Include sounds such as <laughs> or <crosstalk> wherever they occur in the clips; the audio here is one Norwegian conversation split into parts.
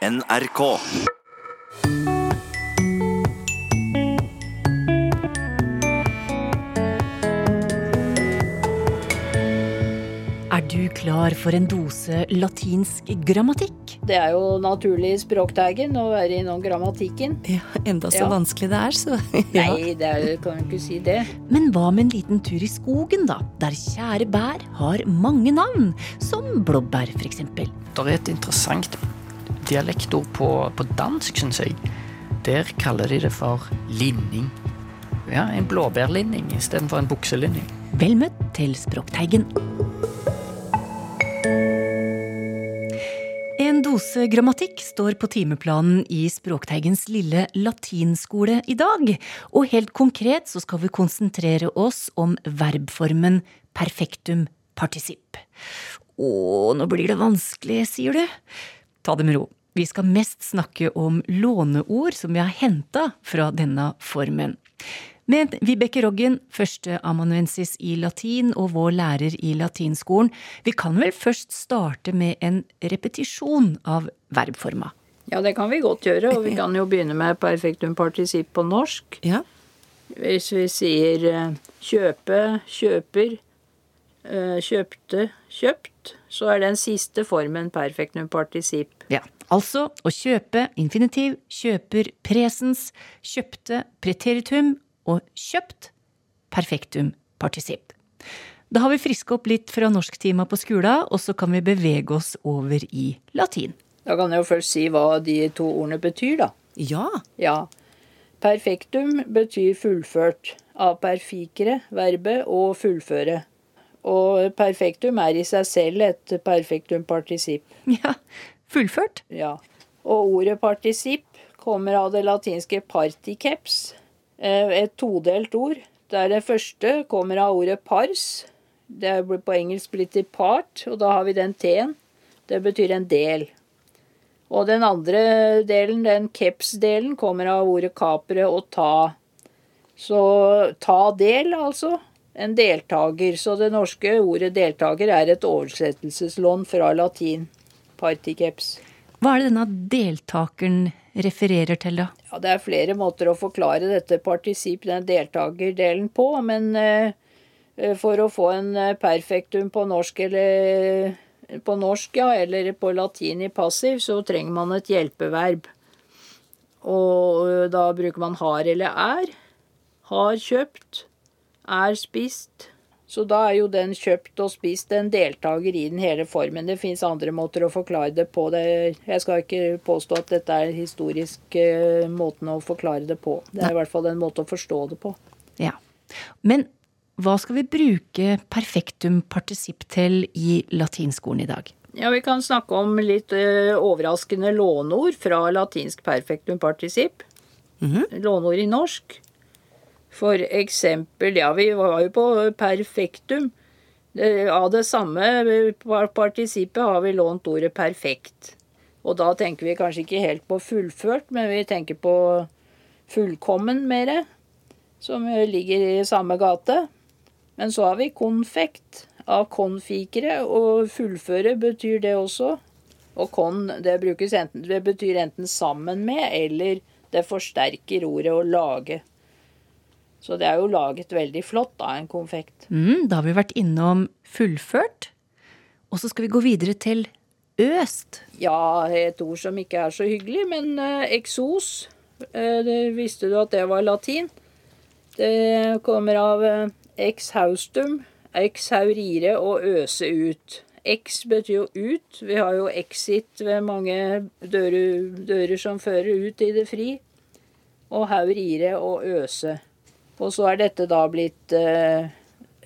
NRK. Er du klar for en dose latinsk grammatikk? Det er jo naturlig i språkteigen å være innom grammatikken. Ja, Enda så Ja. vanskelig det er, så <laughs> ja. Nei, det er, kan jo ikke si det. Men hva med en liten tur i skogen, da? Der kjære bær har mange navn. Som blåbær, eksempel. Det er et interessant dialektord på, på dansk, syns jeg. Der kaller de det for linning. Ja, en blåbærlinning istedenfor en bukselinning. Vel møtt til Språkteigen. En dose grammatikk står på timeplanen i Språkteigens lille latinskole i dag. Og helt konkret så skal vi konsentrere oss om verbformen perfektum partisipp. Å, nå blir det vanskelig, sier du? Ta det med ro. Vi skal mest snakke om låneord som vi har henta fra denne formen. Men Vibeke Roggen, førsteamanuensis i latin og vår lærer i latinskolen, vi kan vel først starte med en repetisjon av verbforma. Ja, det kan vi godt gjøre, og vi kan jo begynne med perfektum particip på norsk. Ja. Hvis vi sier eh, kjøpe, kjøper, eh, kjøpte, kjøpt, så er den siste formen perfektum partisipp. Ja. Altså å kjøpe infinitiv, kjøper presens, kjøpte preteritum og kjøpt perfektum partisipp. Da har vi friska opp litt fra norsktima på skolen, og så kan vi bevege oss over i latin. Da kan jeg jo først si hva de to ordene betyr, da. Ja. Ja. Perfektum betyr fullført. Av perfikere, verbet, og fullføre. Og perfektum er i seg selv et perfektum partisipp. Ja. Fullført. Ja. Og ordet partisipp kommer av det latinske particeps, eh, et todelt ord. Der det første kommer av ordet pars. Det er på engelsk blitt til part, og da har vi den t-en. Det betyr en del. Og den andre delen, den keps-delen, kommer av ordet kapre og ta. Så ta del, altså. En deltaker. Så det norske ordet deltaker er et oversettelseslån fra latin. Partikeps. Hva er det denne deltakeren refererer til, da? Ja, det er flere måter å forklare dette partisip, den deltakerdelen, på, men eh, for å få en eh, perfektum på norsk eller på norsk, ja, eller på latin i passiv, så trenger man et hjelpeverb. Og eh, da bruker man har eller er. Har kjøpt. Er spist. Så da er jo den kjøpt og spist en deltaker i den hele formen. Det fins andre måter å forklare det på. Det, jeg skal ikke påstå at dette er historisk eh, måten å forklare det på. Det er i hvert fall en måte å forstå det på. Ja. Men hva skal vi bruke perfektum partisipp til i latinskolen i dag? Ja, Vi kan snakke om litt eh, overraskende låneord fra latinsk perfektum partisipp. Låneord i norsk. For eksempel, ja, vi var jo på perfektum. Av det samme partisippet har vi lånt ordet perfekt. Og da tenker vi kanskje ikke helt på fullført, men vi tenker på fullkommen mere, som ligger i samme gate. Men så har vi konfekt av konfikere, og fullføre betyr det også. Og kon det, enten, det betyr enten sammen med, eller det forsterker ordet å lage. Så det er jo laget veldig flott, da, en konfekt. Mm, da har vi vært innom fullført. Og så skal vi gå videre til øst. Ja, et ord som ikke er så hyggelig, men eh, eksos. Eh, det, visste du at det var latin? Det kommer av eh, ex haustum, ex haurire og øse ut. Ex betyr jo ut. Vi har jo exit ved mange dører, dører som fører ut i det fri. Og haurire og øse. Og så er dette da blitt eh,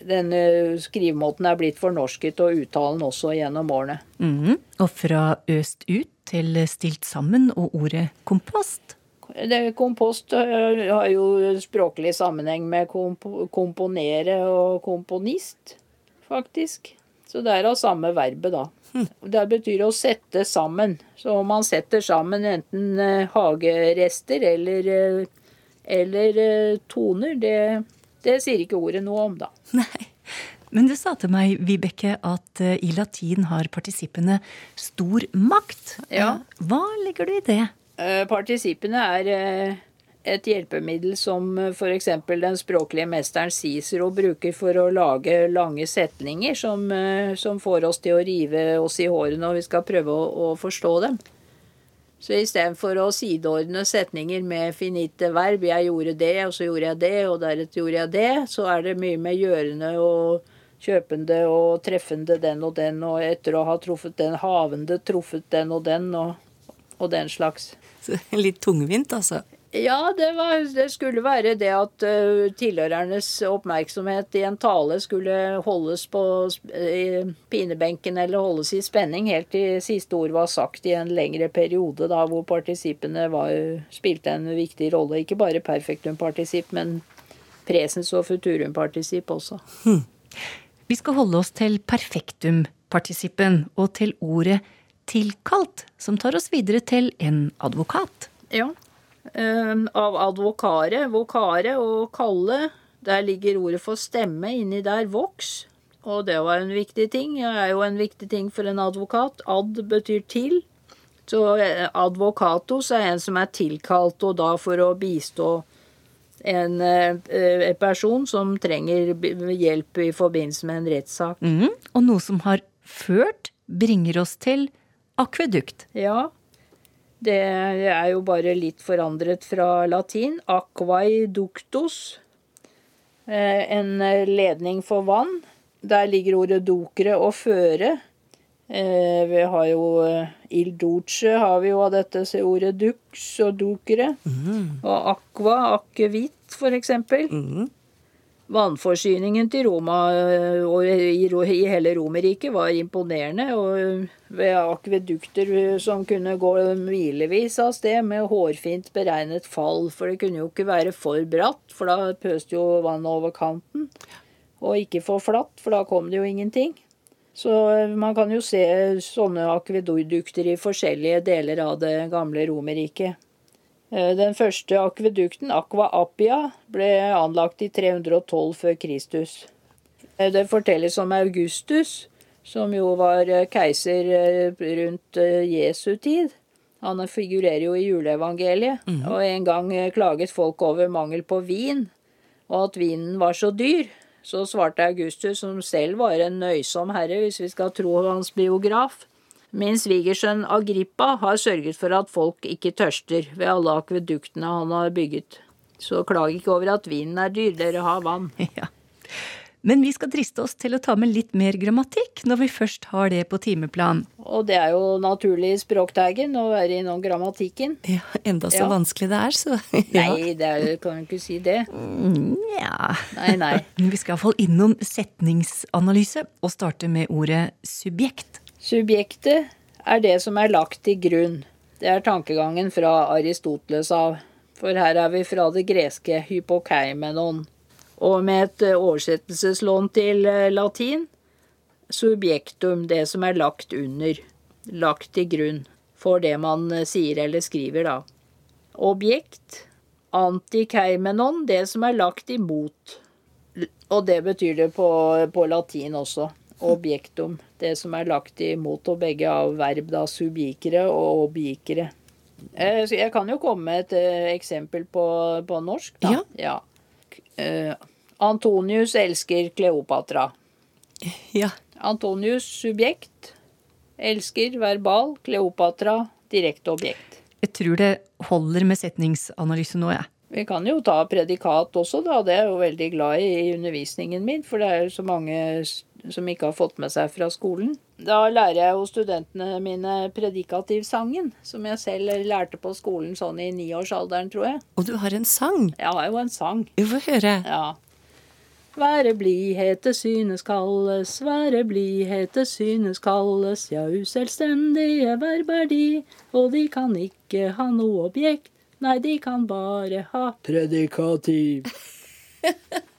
Denne skrivemåten er blitt fornorsket, og uttalen også gjennom årene. Mhm. Og fra øst ut til stilt sammen og ordet kompost. Det, kompost øh, har jo språklig sammenheng med komp komponere og komponist, faktisk. Så det er av samme verbet, da. Det betyr å sette sammen. Så om man setter sammen enten eh, hagerester eller, eh, eller eh, toner, det, det sier ikke ordet noe om, da. <laughs> Nei. Men du sa til meg, Vibeke, at eh, i latin har partisippene stor makt. Ja. Eh, Hva legger du i det? Partisippene er et hjelpemiddel som f.eks. den språklige mesteren Cicero bruker for å lage lange setninger som, som får oss til å rive oss i håret når vi skal prøve å, å forstå dem. Så istedenfor å sideordne setninger med finite verb, 'jeg gjorde det, og så gjorde jeg det, og deretter gjorde jeg det', så er det mye med gjørende og kjøpende og treffende den og den, og etter å ha truffet den havende, truffet den og den, og, og den slags. Så, <laughs> litt tungvint, altså. Ja, det, var, det skulle være det at uh, tilhørernes oppmerksomhet i en tale skulle holdes på uh, pinebenken eller holdes i spenning helt til siste ord var sagt i en lengre periode, da hvor partisipene var, spilte en viktig rolle. Ikke bare perfektum-partisipp, men presens- og futurum-partisipp også. Vi skal holde oss til perfektum-partisippen og til ordet tilkalt, som tar oss videre til en advokat. Ja. Eh, av advokare, vokare og kalle. Der ligger ordet for stemme inni der, vox. Og det var en viktig ting. Det er jo en viktig ting for en advokat. Ad betyr til. Så eh, advokatos er en som er tilkalt, og da for å bistå en eh, eh, person som trenger hjelp i forbindelse med en rettssak. Mm, Og noe som har ført, bringer oss til akvedukt. Ja, det er jo bare litt forandret fra latin. Aquae ductus. Eh, En ledning for vann. Der ligger ordet dokere og føre. Eh, Vi har jo eh, il duce har vi jo av dette ordet dux og dokere. Og aqua, akevitt for eksempel. Vannforsyningen til Roma eh, og i, hele Romerriket var imponerende. Og eh, ved akvedukter eh, som kunne gå hvilevis av sted med hårfint beregnet fall. For det kunne jo ikke være for bratt, for da pøste jo vannet over kanten. Og ikke for flatt, for da kom det jo ingenting. Så eh, man kan jo se sånne akvedukter i forskjellige deler av det gamle Romerriket. Eh, Den første akvedukten, Aqua Appia, ble anlagt i 312 før Kristus. Eh, Det fortelles om Augustus, som jo var eh, keiser rundt Jesu tid. Han figurerer jo i juleevangeliet. Og en gang klaget folk over mangel på vin, og at vinen var så dyr. Så svarte Augustus, som selv var en nøysom herre, hvis vi skal tro hans biograf. Min svigersønn Agrippa har sørget for at folk ikke tørster ved alle akveduktene han har bygget. Så klag ikke over at vinen er dyr, dere har vann. <laughs> Ja. Men vi skal driste oss til å ta med litt mer grammatikk når vi først har det på timeplan. Og det er jo naturlig i språkteigen å være innom grammatikken. Ja, Enda så Ja. vanskelig det er, så <laughs> Nei, det er, kan jo ikke si det. Ja. Nei, nei. <laughs> Vi skal iallfall innom setningsanalyse og starte med ordet subjekt. Subjektet er det som er lagt til grunn. Det er tankegangen fra Aristoteles av. For her er vi fra det greske hypokeimenon. Og med et eh, oversettelseslån til eh, latin subjektum, det som er lagt under. Lagt til grunn for det man eh, sier eller skriver, da. Objekt. Antikeimenon, det som er lagt imot. Og det betyr det på, på latin også. Objektum. Det som er lagt imot, og begge av verb, da. Subjikere og objikere. Eh, så Jeg kan jo komme med et eh, eksempel på, på norsk, da. Ja. ja. eh, Antonius elsker Kleopatra. Ja. Antonius subjekt. Elsker verbal. Kleopatra direkte objekt. Jeg tror det holder med setningsanalyse nå, jeg. Vi kan jo ta predikat også, da. Det er jeg jo veldig glad i i undervisningen min, for det er jo så mange som ikke har fått med seg fra skolen. Da lærer jeg jo studentene mine predikativsangen, som jeg selv lærte på skolen sånn i niårsalderen, tror jeg. Og du har en sang. Jeg har jo en sang. Vi får høre. Ja. Være blidhete synes kalles, være blidhete synes kalles, ja, uselvstendige verb er de, og de kan ikke ha noe objekt, nei, de kan bare ha predikativ. <laughs>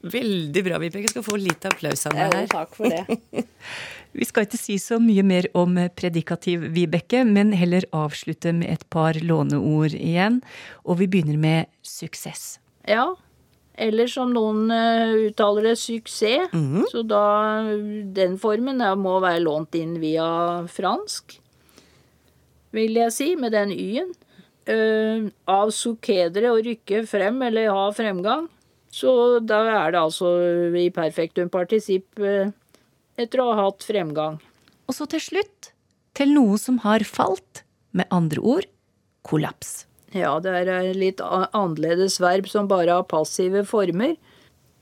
Veldig bra, Vibeke. Skal få litt applaus av meg her. takk for det. <laughs> Vi skal ikke si så mye mer om predikativ, Vibeke, men heller avslutte med et par låneord igjen. Og vi begynner med suksess. Ja, Eller som noen uh, uttaler det, suksess. Mhm. Så da den formen må være lånt inn via fransk, vil jeg si, med den y-en. Uh, av sukedere å rykke frem eller ha fremgang. Så da er det altså i perfektum partisipp uh, etter å ha hatt fremgang. Og så til slutt til noe som har falt. Med andre ord kollaps. Ja, det er litt annerledes verb som bare har passive former.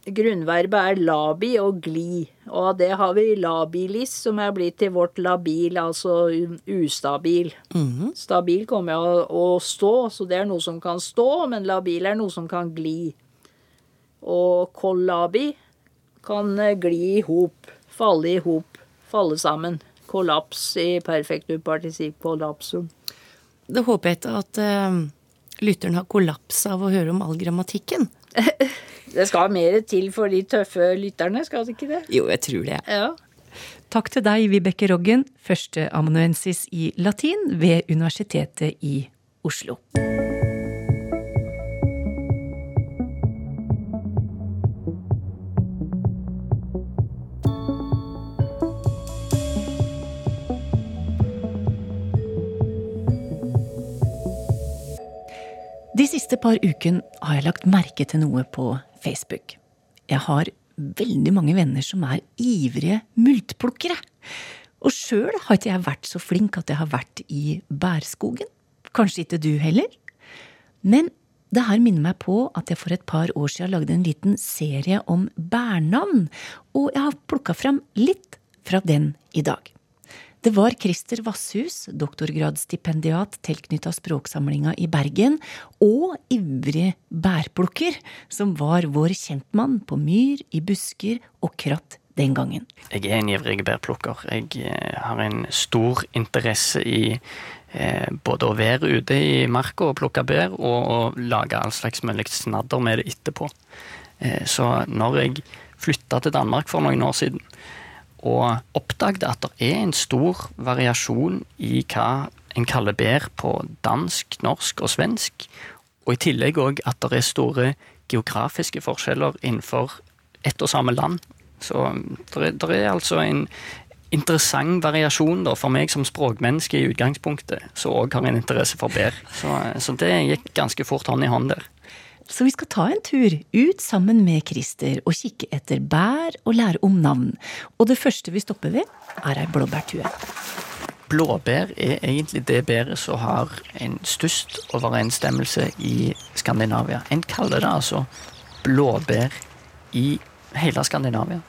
Grunnverbet er labi og gli, og av det har vi labilis, som er blitt til vårt labil, altså ustabil. Stabil kommer av å stå, så det er noe som kan stå, men labil er noe som kan gli. Og kollabi kan eh, gli i hop, falle i hop, falle sammen. Kollaps i perfektum particip kollapsum. Da håper jeg ikke at uh, lytteren har kollaps av å høre om all grammatikken. <laughs> Det skal mer til for de tøffe lytterne, skal det ikke det? Jo, jeg tror det. Ja. Takk til deg, Vibeke Roggen, førsteamanuensis i latin ved Universitetet i Oslo. De siste par uken har jeg lagt merke til noe på Facebook. Jeg har veldig mange venner som er ivrige multplukkere. Og sjøl har ikke jeg vært så flink at jeg har vært i bærskogen. Kanskje ikke du heller? Men det her minner meg på at jeg for et par år siden lagde en liten serie om bærnavn, og jeg har plukka fram litt fra den i dag. Det var Christer Vasshus, doktorgradsstipendiat tilknytta Språksamlinga i Bergen, og ivrig bærplukker, som var vår kjentmann på myr, i busker og kratt den gangen. Jeg er en ivrig bærplukker. Jeg eh, har en stor interesse i eh, både å være ute i marka og plukke bær, og å lage all slags mulig snadder med det etterpå. Eh, så når jeg flytta til Danmark for noen år siden, og oppdaget at det er en stor variasjon i hva en kaller bær på dansk, norsk og svensk, og i tillegg òg at det er store geografiske forskjeller innenfor ett og samme land. Så det er, er altså en interessant variasjon da, for meg som språkmenneske i utgangspunktet, som òg har en interesse for bær. Så, så det gikk ganske fort hånd i hånd der. Så vi skal ta en tur ut sammen med Christer og kikke etter bær og lære om navn. Og det første vi stopper ved, er ei blåbærtue. Blåbær er egentlig det bæret som har en størst overensstemmelse i Skandinavia. En kaller det altså blåbær i hele Skandinavia.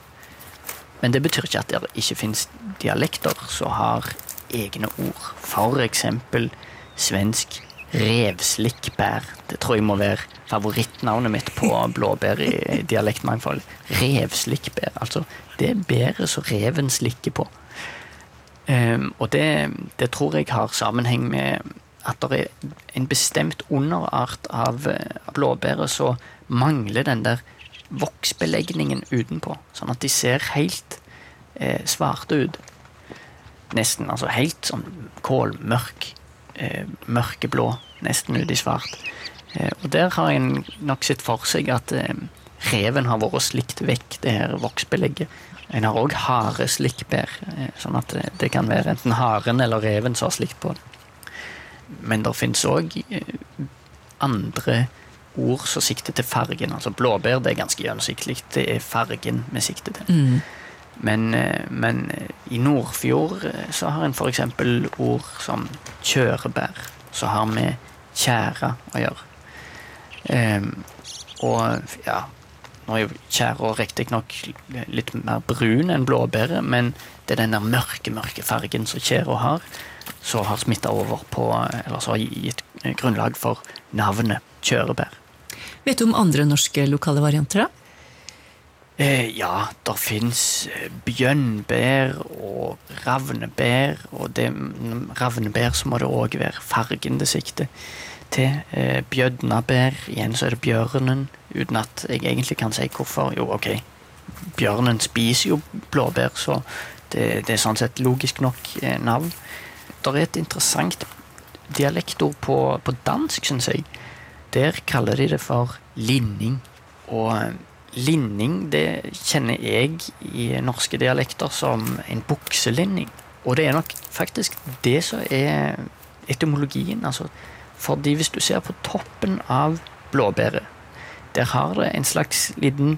Men det betyr ikke at det ikke finnes dialekter som har egne ord. For eksempel svensk revslikkbær. Det tror jeg må være favorittnavnet mitt på blåbær i dialektmangfold. Revslikkbær. Altså det bæret som reven slikker på. Um, og det, det tror jeg har sammenheng med at det er en bestemt underart av eh, blåbæret som mangler den der voksbelegningen utenpå. Sånn at de ser helt eh, svarte ut. Nesten. Altså helt sånn kålmørk. Eh, mørkeblå. Nesten ut i svart. Eh, og der har en nok sett for seg at eh, reven har vært slikt vekk det her voksbelegget. En har òg hareslikkbær, eh, sånn at det- det kan være enten haren eller reven som har slikt på det. Men det fins òg andre ord som sikter til fargen. Altså blåbær det er ganske gjennomsiktig. Det er fargen vi sikter til. Men, eh, men eh, i Nordfjord eh, så har en f.eks. ord som kjørebær, som har med tjære å gjøre. Um, og ja, nå er jo tjæra riktignok litt mer brun enn blåbæret, men det er den der mørke, mørke fargen som tjæra har, som har smitta over på Eller som har gitt eh, grunnlag for navnet kjørebær. Vet du om andre norske lokale varianter, da? Eh, ja, det fins bjørnbær og ravnebær, og det mm, ravnebær så må det òg være fargen det sikter til. Eh, bjødnabær, igjen så er det bjørnen, uten at jeg egentlig kan si hvorfor. Jo, ok, bjørnen spiser jo blåbær, så det, det er sånn sett logisk nok eh, navn. Det er et interessant dialektord på, på dansk, syns jeg. Der kaller de det for linning. Og eh, linning, det kjenner jeg i norske dialekter som en bukselinning. Og det er nok faktisk det som er etymologien. Altså, fordi hvis du ser på toppen av blåbæret, der har det en slags liten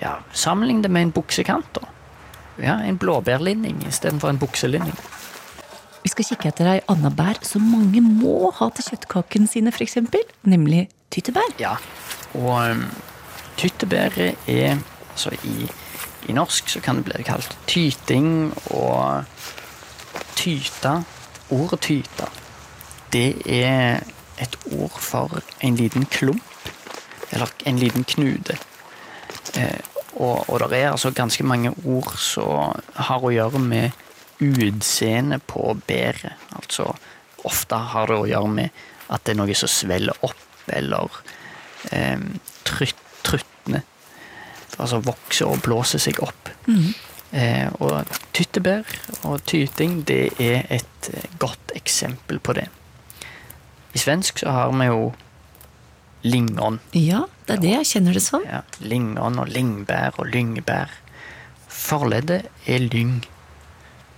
ja, Sammenlign det med en buksekant. Ja, En blåbærlinning istedenfor en bukselinning. Vi skal kikke etter ei anna bær som mange må ha til kjøttkakene sine, f.eks. Nemlig tyttebær. Ja, og um, tyttebæret er Altså i, i norsk så kan det bli kalt tyting og tyta. Ordet tyte, det er et ord for en liten klump. Eller en liten knute. Eh, og, og det er altså ganske mange ord som har å gjøre med utseendet på bæret. Altså ofte har det å gjøre med at det er noe som svelger opp, eller eh, trutt, trutner. Altså vokser og blåser seg opp. Eh, og tyttebær og tyting, det er et eh, godt eksempel på det. I svensk så har vi jo lingon. Ja, det er det jeg kjenner det som. Ja, lingon og lingbær og lyngbær. Forleddet er lyng.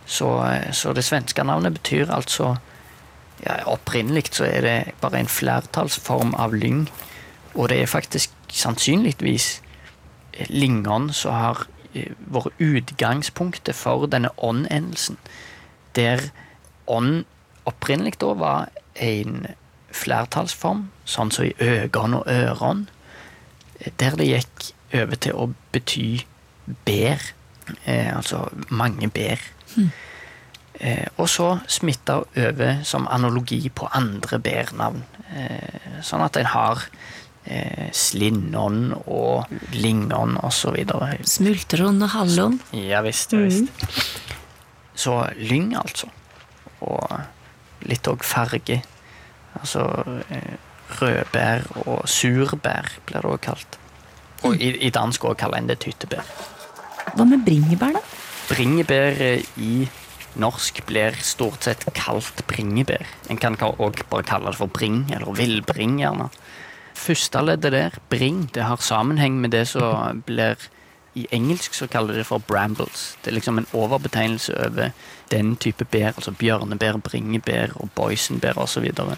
Så, eh, så det svenske navnet betyr altså ja, Opprinnelig så er det bare en flertallsform av lyng. Og det er faktisk sannsynligvis lingon som har eh, vært utgangspunktet for denne ånd-endelsen. Der ånd opprinnelig da var en flertallsform, sånn som i øgon og øron, der det gikk over til å bety bær. Eh, altså mange bær. Eh, og så smitta over som analogi på andre bærnavn. Eh, sånn at en har eh, slinnon og lingon osv. Smultron og hallon. Ja visst, ja visst. Så lyng, altså. Og litt òg farge. Altså eh, rødbær og surbær blir det òg kalt. Og i, i dansk òg kaller en det tyttebær. Hva med bringebær, da? Bringebær eh, i norsk blir stort sett kalt bringebær. En kan òg bare kalle det for bring, eller villbring, gjerne. Første leddet der, bring, det har sammenheng med det som blir i engelsk så kaller de det for brambles. Det er liksom en overbetegnelse over den type bær, altså bjørnebær, bringebær og boysenbær osv. Og,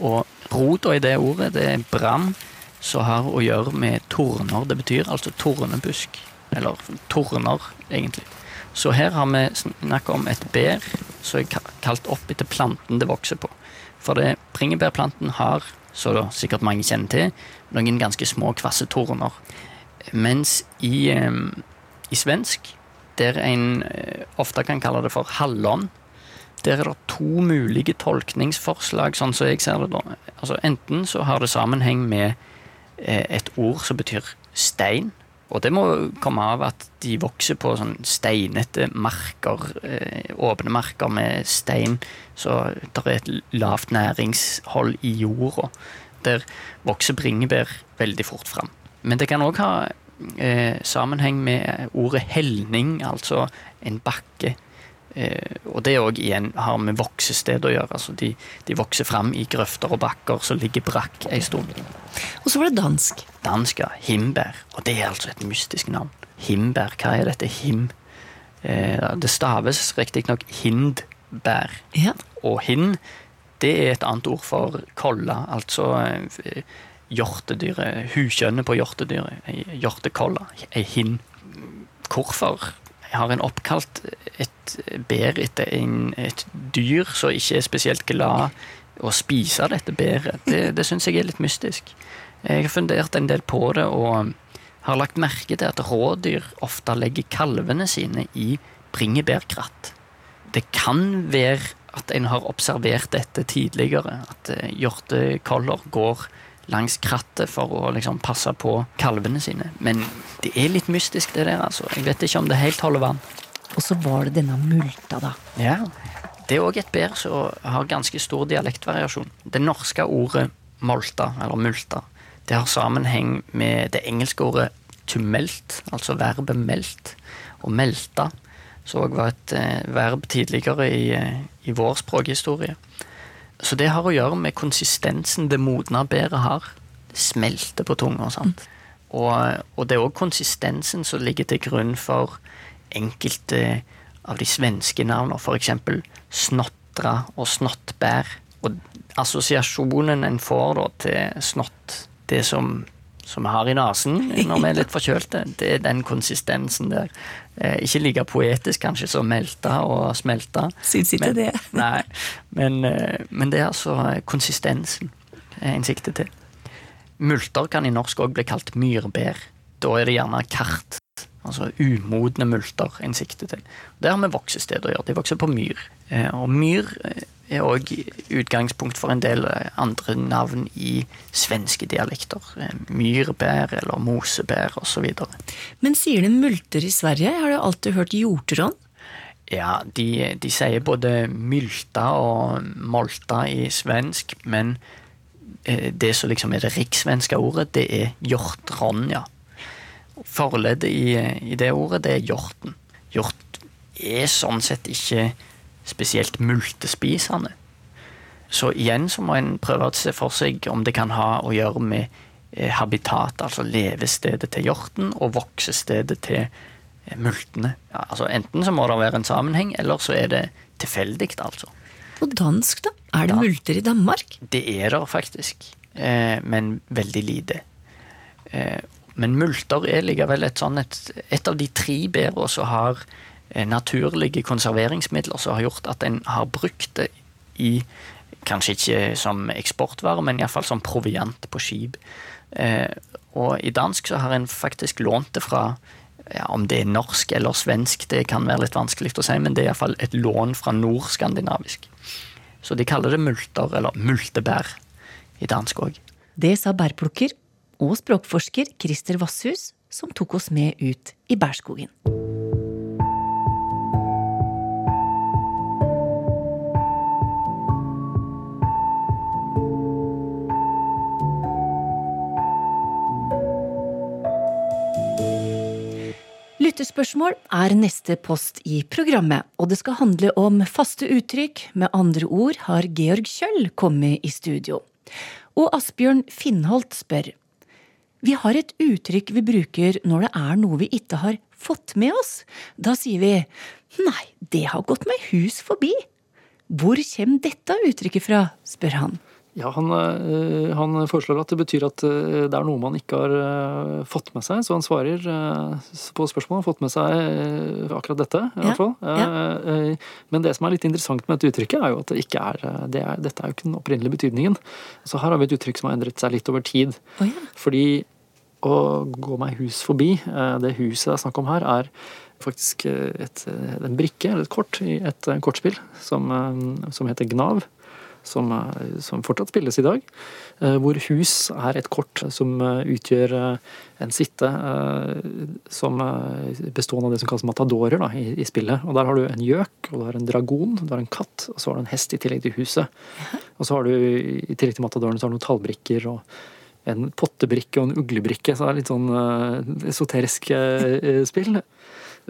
og rota i det ordet, det er bram, som har å gjøre med torner. Det betyr altså tornebusk. Eller torner, egentlig. Så her har vi snakket om et bær som er kalt opp etter planten det vokser på. For det, bringebærplanten har, som da sikkert mange kjenner til, noen ganske små, kvasse torner. Mens i, eh, i svensk, der en eh, ofte kan kalle det for hallon, der er det to mulige tolkningsforslag, sånn som jeg ser det da. Altså Enten så har det sammenheng med eh, et ord som betyr stein, og det må komme av at de vokser på sånn steinete marker, eh, åpne marker med stein, så det er et lavt næringshold i jorda. Der vokser bringebær veldig fort fram. Men det kan òg ha eh, sammenheng med ordet helning, altså en bakke. Eh, og det òg igjen har med voksested å gjøre. Altså de, de vokser fram i grøfter og bakker som ligger brakk ei stund. Og så var det dansk. Dansk, ja. Himbær. Og det er altså et mystisk navn. Himbær. Hva er dette him? Eh, det staves riktignok hindbær. Ja. Og hind, det er et annet ord for kolla, altså eh, hjortedyret. Hukjønnet på hjortedyret. Ei hjortekolla. Ei hind. Hvorfor har en oppkalt et bær etter et dyr som ikke er spesielt glad å spise dette bæret? Det, det syns jeg er litt mystisk. Jeg har fundert en del på det, og har lagt merke til at rådyr ofte legger kalvene sine i bringebærkratt. Det kan være at en har observert dette tidligere, at hjortekoller går langs krattet for å liksom passe på kalvene sine. Men det er litt mystisk, det der, altså. Jeg vet ikke om det helt holder vann. Og så var det denne multa, da. Ja. Det er òg et bær som har ganske stor dialektvariasjon. Det norske ordet molta, eller multa, det har sammenheng med det engelske ordet to melt, altså verbet melt, og melta, som òg var et eh, verb tidligere i, eh, i vår språkhistorie. Så det har å gjøre med konsistensen det modna bæret har. Det smelter på tunga. sant? Og, og det er òg konsistensen som ligger til grunn for enkelte av de svenske navnene, f.eks. Snotra og Snottbær. Og assosiasjonen en får da til snott, det som, som vi har i nesen når vi er litt forkjølte, <laughs> det er den konsistensen der. Eh, ikke like poetisk kanskje som melta og smelta. Syns ikke men, det. <laughs> Nei, men, eh, men det er altså konsistensen en sikter til. Multer kan i norsk òg bli kalt myrbær. Da er det gjerne kart, altså umodne multer, en sikter til. Der har vi voksesteder å gjøre. De vokser på myr. Eh, og myr eh, er òg utgangspunkt for en del eh, andre navn i svenske dialekter. Myrbær eller mosebær osv. Men sier de multer i Sverige? Har du alltid hørt hjortron. Ja, de, de sier både mylta og molta i svensk, men det som liksom er det rikssvenske ordet, det er hjortron, ja. Forleddet i, i, det ordet, det er hjorten. Hjort er sånn sett ikke spesielt multespisende. Så igjen så må en prøve å se for seg om det kan ha å gjøre med eh, habitat, altså levestedet til hjorten, og voksestedet til eh, multene. Ja, altså Enten så må det være en sammenheng, eller så er det tilfeldig, altså. På dansk, da? Er det da, multer i Danmark? Det er det faktisk, eh, men veldig lite. Men multer er likevel et, sånn et, et av de tre bæra som har eh, naturlige konserveringsmidler som har gjort at en har brukt det i Kanskje ikke som eksportvare, men iallfall som proviant på skip. Eh, og i dansk så har en faktisk lånt det fra ja, Om det er norsk eller svensk, det kan være litt vanskelig å si, men det er iallfall et lån fra nordskandinavisk. Så de kaller det multer, eller multebær, i dansk òg. Det sa bærplukker og språkforsker Christer Vasshus, som tok oss med ut i bærskogen. Lyttespørsmål er neste post i programmet, og det skal handle om faste uttrykk. Med andre ord har Georg Kjøll kommet i studio. Og Asbjørn Finnholt spør vi har et uttrykk vi bruker når det er noe vi ikke har fått med oss. Da sier vi nei, det har gått meg hus forbi. Hvor kommer dette uttrykket fra, spør han. Ja, han, eh, han, foreslår at det betyr at eh, det er noe man ikke har eh, fått med seg. Så han svarer på spørsmålet. Har fått med seg akkurat dette, i hvert fall. Ja. Men det som er litt interessant med dette uttrykket, er jo at det ikke er, det er Dette er jo ikke den opprinnelige betydningen. Så her har vi et uttrykk som har endret seg litt over tid. Oh, ja. Fordi å gå meg hus forbi, det huset det er snakk om her, er faktisk et, en brikke, eller et kort, i et kortspill som, som heter Gnav som, som, fortsatt spilles i dag. Eh, hvor hus er et kort som eh, utgjør eh, en sitte som bestående av det som kalles matadorer da, i, i, spillet. Og Der har du en gjøk, og du har en dragon, du har en katt, og så har du en hest i tillegg til huset. <laughs> Og så har du i tillegg til matadorene så har du noen tallbrikker og en pottebrikke og en uglebrikke. Så det er litt sånn uh, esoterisk uh, spill.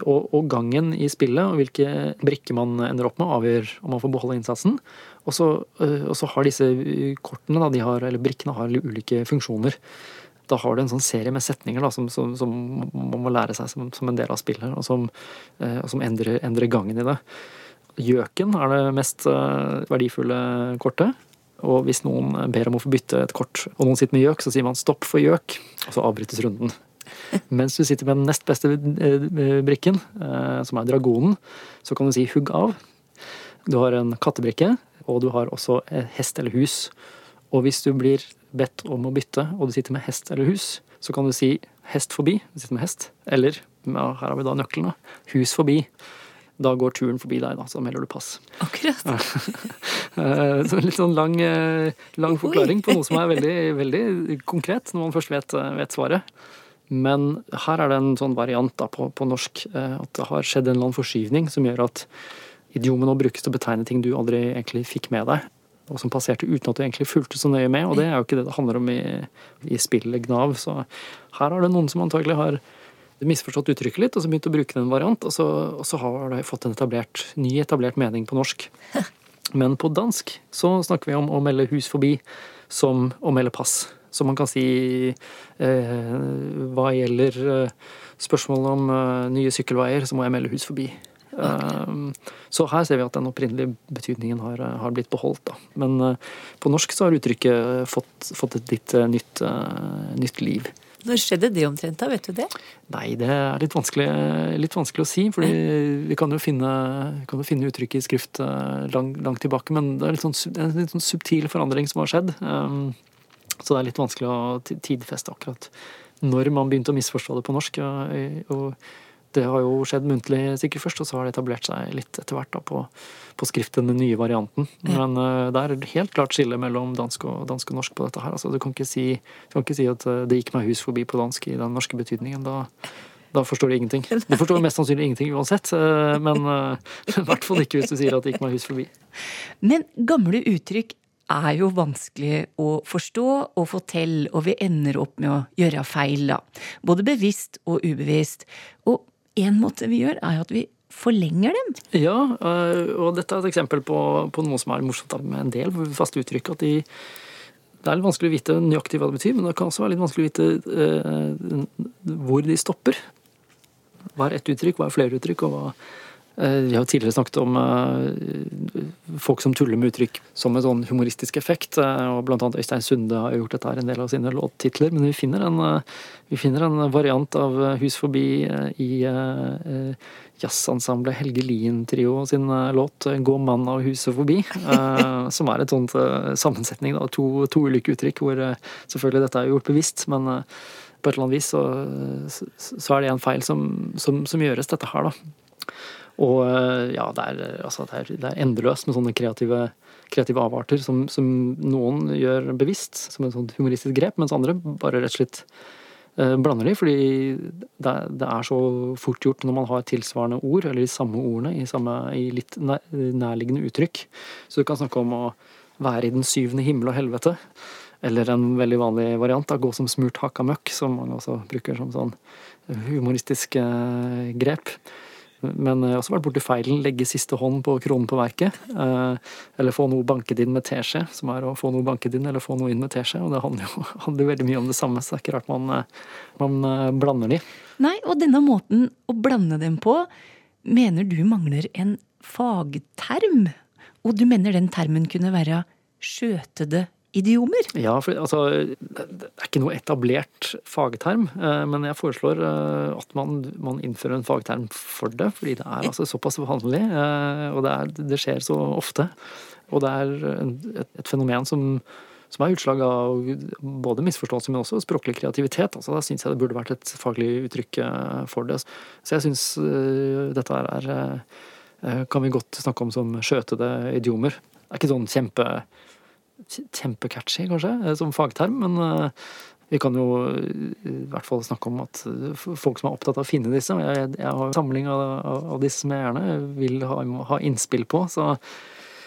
Og, og, gangen i spillet og hvilke brikker man ender opp med, avgjør om man får beholde innsatsen. Og så, øh, og så har disse kortene, da, har, eller brikkene, har ulike funksjoner. Da har du en sånn serie med setninger da, som, som, som man må lære seg som, som, en del av spillet, og som, øh, og som endrer, endrer, gangen i det. Gjøken er det mest verdifulle kortet. Og hvis noen ber om å få bytte et kort, og noen sitter med gjøk, så sier man 'stopp for gjøk', og så avbrytes runden. <laughs> Mens du sitter med den nest beste brikken, som er dragonen, så kan du si 'hugg av'. Du har en kattebrikke, og du har også hest eller hus. Og hvis du blir bedt om å bytte, og du sitter med hest eller hus, så kan du si hest forbi, du sitter med hest. Eller, ja, her har vi da nøklene, hus forbi. Da går turen forbi deg, da, så melder du pass. Akkurat. <laughs> Eh, så litt sånn lang, eh, lang forklaring på noe som er veldig, veldig konkret, når man først vet, eh, vet, svaret. Men her er det en sånn variant da, på, på norsk, at det har skjedd en eller annen forskyvning som gjør at idiomet nå brukes til å betegne ting du aldri egentlig fikk med deg, og som passerte uten at du egentlig fulgte så nøye med. Og det er jo ikke det det handler om i, i spillet Gnav. Så her er det noen som antagelig har misforstått uttrykket litt, og så begynt å bruke den en variant, og så, og så har det fått en etablert, ny etablert mening på norsk. <laughs> Men på dansk så snakker vi om å melde hus forbi som å melde pass. Så man kan si eh, hva gjelder eh, spørsmålet om eh, nye sykkelveier, så må jeg melde hus forbi. Okay. Så her ser vi at den opprinnelige betydningen har, har blitt beholdt. Da. Men på norsk så har uttrykket fått, fått et litt nytt, nytt liv. Når skjedde det omtrent, da? Vet du det? Nei, det er litt vanskelig, litt vanskelig å si. for vi kan jo finne, kan jo finne uttrykket i skrift langt, langt tilbake, men det er litt sånn, en litt sånn subtil forandring som har skjedd. Så det er litt vanskelig å tidfeste akkurat når man begynte å misforstå det på norsk. Og det har jo skjedd muntlig sikkert først, og så har det etablert seg litt etter hvert da, på, på skrift, den nye varianten. Men uh, det er helt klart skille mellom dansk og, dansk og norsk på dette her. Altså, du, kan ikke si, du kan ikke si at uh, det gikk meg hus forbi på dansk i den norske betydningen. Da, da forstår du ingenting. Du forstår mest sannsynlig ingenting uansett, uh, men <laughs> i hvert fall ikke hvis du sier at det gikk meg hus forbi. Men gamle uttrykk er jo vanskelig å forstå og få til, og vi ender opp med å gjøre feil, da. Både bevisst og ubevisst. Og en måte vi gjør, er at vi forlenger dem. Ja, eh, og dette er et eksempel på, på noe som er morsomt med en del faste uttrykk. at de det er litt vanskelig å vite nøyaktig hva det betyr, men det kan også være litt vanskelig å vite eh, hvor de stopper. Hva er ett uttrykk, hva er flere uttrykk, og hva, vi har tidligere snakket om eh, folk som tuller med uttrykk som en sånn humoristisk effekt. Eh, og Blant annet Øystein Sunde har gjort dette her en del av sine låttitler. Men vi finner, en, vi finner en variant av Hus forbi i jazzensemblet Helge Lien-trio sin låt 'Gå mann av huset forbi'. <laughs> Som er et sånt sammensetning av to, to, ulike uttrykk, hvor selvfølgelig dette er gjort bevisst. men på et eller annet vis så, så er det en feil som, som, som gjøres, dette her, da. Og eh, ja, det er, altså, det er, det er endeløst med sånne kreative, kreative avarter som, som, noen gjør bevisst, som et sånt humoristisk grep, mens andre bare rett og slett eh, blander de, fordi det, det, er så fort gjort når man har tilsvarende ord, eller de samme ordene, i, samme, i litt nærliggende uttrykk. Så du kan snakke om å være i den syvende himmel og helvete. Eller en veldig vanlig variant, da, gå som smurt hakka møkk, som mange også bruker som sånn humoristisk eh, grep. Men jeg har også vært borti feilen legge siste hånd på kronen på verket. Eh, eller få noe banket inn med teskje, som er å få noe banket inn eller få noe inn med teskje. Og det handler jo <laughs> handler veldig mye om det samme, så det er ikke rart man, eh, man eh, blander de. Nei, og denne måten å blande dem på mener du mangler en fagterm. Og du mener den termen kunne være skjøtede idiomer? Ja, for altså, det er ikke noe etablert fagterm. Eh, men jeg foreslår eh, at man, man innfører en fagterm for det. Fordi det er altså såpass vanlig, eh, og det, er, det skjer så ofte. Og det er et, et fenomen som, som er utslag av både misforståelse, men også språklig kreativitet. Altså, da syns jeg det burde vært et faglig uttrykk for det. Så jeg syns dette er kan vi godt snakke om som skjøtede idiomer. Det er ikke sånn kjempe kjempecatchy, kanskje, eh, som fagterm, men eh, vi kan jo i hvert fall snakke om at folk som er opptatt av å finne disse Jeg, jeg har en samling av, av, disse som jeg gjerne vil ha, ha innspill på. Så,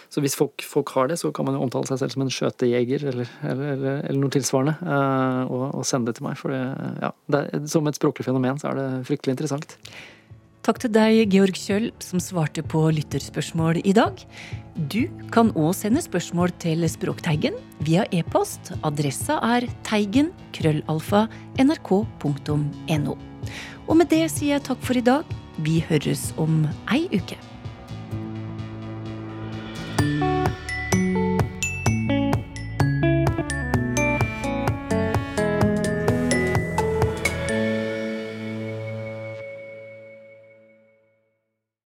så hvis folk, folk, har det, så kan man jo omtale seg selv som en skjøtejeger eller, eller, eller, eller noe tilsvarende. Eh, og, og, sende det til meg. For ja, det, som et språklig fenomen så er det fryktelig interessant. Takk til deg, Georg Kjøll, som svarte på lytterspørsmål i dag. Du kan òg sende spørsmål til Språkteigen via e-post. Adressa er teigen-nrk.no Og med det sier jeg takk for i dag. Vi høres om ei uke.